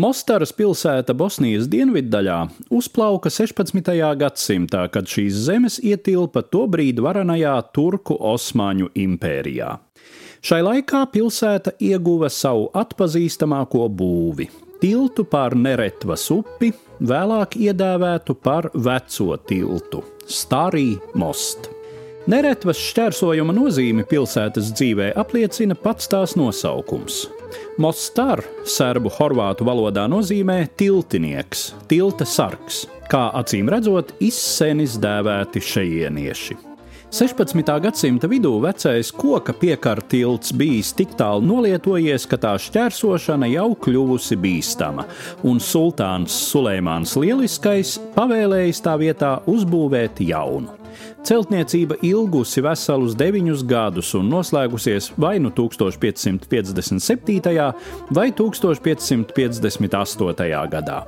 Mostaras pilsēta Bosnijas dienviddaļā uzplauka 16. gadsimtā, kad šīs zemes ietilpa tobrīd varanajā Turku Osmaņu impērijā. Šai laikā pilsēta ieguva savu atpazīstamāko būvi - tiltu pār Neretvas upi, vēlāk iedēvētu par Veco tiltu - Starī Most. Neretvas šķērsojuma nozīmi pilsētas dzīvē apliecina pats tās nosaukums Mostar serbu horvātu valodā nozīmē tiltinieks, tilta sargs, kā acīm redzot, izsenis dēvēti šejienieši. 16. gadsimta vidū vecais koka piekara tilts bijis tik tālu nolietojies, ka tā šķērsošana jau kļuvusi bīstama, un sultāns Sulēmāns Lieliskais pavēlējis tā vietā uzbūvēt jaunu. Celtniecība ilgusi veselus deviņus gadus un noslēgusies vai nu 1557. vai 1558. gadā.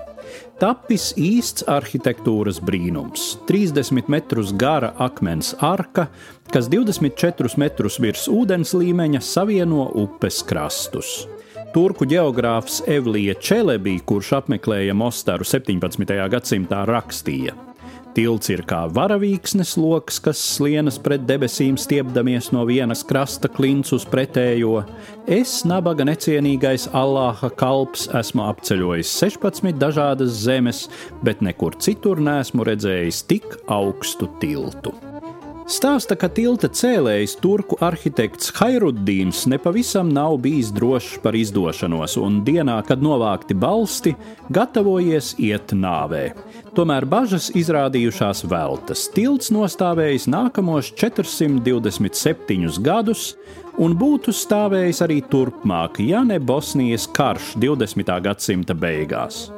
Tapis īsts arhitektūras brīnums - 30 metrus gara akmens arka, kas 24 metrus virs ūdens līmeņa savieno upes krastus. Turku geogrāfs Evlija Čelebī, kurš apmeklēja Mostaru 17. gadsimtā, rakstīja: Tilts ir kā varavīksnes lokus, kas slienas pret debesīm, stiepdamies no vienas krasta klints uz pretējo. Es, nabaga necienīgais Allāha kalps, esmu apceļojis 16 dažādas zemes, bet nekur citur nesmu redzējis tik augstu tiltu. Stāsta, ka tilta cēlējs turku arhitekts Hairuddīns nepavisam nav bijis drošs par izdošanos, un dienā, kad novākti balsti, gatavojies iet nāvē. Tomēr bažas izrādījušās veltas. Tilts nostājējis nākamos 427 gadus, un būtu stāvējis arī turpmāk, ja ne Bosnijas karš 20. gadsimta beigās.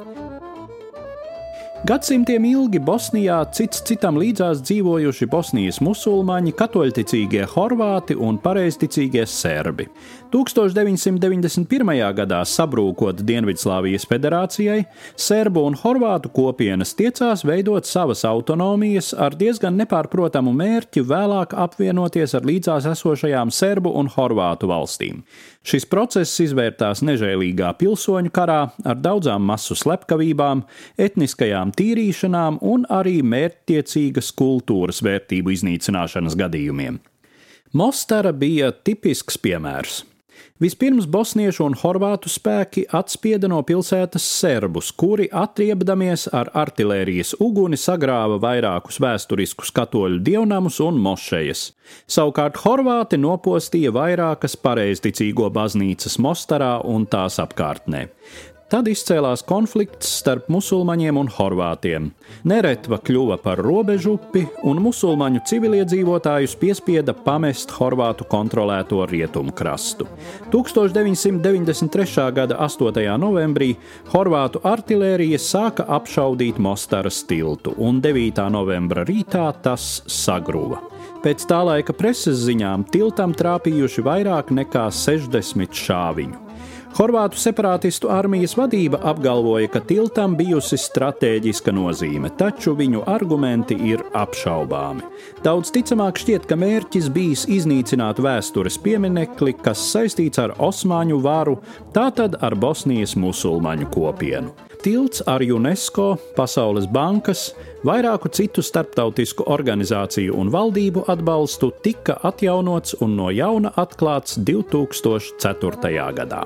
Gadsimtiem ilgi Bosnijā cits citam līdzās dzīvojuši Bosnijas musulmaņi, katoļticīgie horvāti un pareizticīgie serbi. 1991. gadā sabrūkot Dienvidslāvijas federācijai, serbu un horvātu kopienas tiecās veidot savas autonomijas ar diezgan nepārprotamu mērķi vēlāk apvienoties ar līdzās esošajām serbu un horvātu valstīm. Šis process izvērtās nežēlīgā pilsoņu karā ar daudzām masu slepkavībām, etniskajām tīrīšanām un arī mērķtiecīgas kultūras vērtību iznīcināšanas gadījumiem. Mostara bija tipisks piemērs. Vispirms bosniešu un horvātu spēki atspieda no pilsētas serbus, kuri atriebdamies ar artērijas uguni sagrāva vairākus vēsturiskus katoļu dievnamus un mošejas. Savukārt horvāti nopostīja vairākas pareizticīgo baznīcas Mostarā un tās apkārtnē. Tad izcēlās konflikts starp musulmaņiem un horvātiem. Neretva kļuva par robežupi, un musulmaņu civiliedzīvotājus piespieda pamest horvātu kontrolēto rietumu krastu. 1993. gada 8. novembrī horvātu artērija sāka apšaudīt Mostaras tiltu, un 9. novembra rītā tas sagruva. Pēc tā laika preses ziņām tiltam trāpījuši vairāk nekā 60 šāviņu. Horvātu separātistu armijas vadība apgalvoja, ka tiltam bijusi stratēģiska nozīme, taču viņu argumenti ir apšaubāmi. Daudz ticamāk šķiet, ka mērķis bijis iznīcināt vēstures pieminekli, kas saistīts ar Osmaņu varu, tātad ar Bosnijas musulmaņu kopienu. Tilts ar UNESCO, Pasaules bankas, vairāku citu starptautisku organizāciju un valdību atbalstu tika atjaunots un no jauna atklāts 2004. gadā.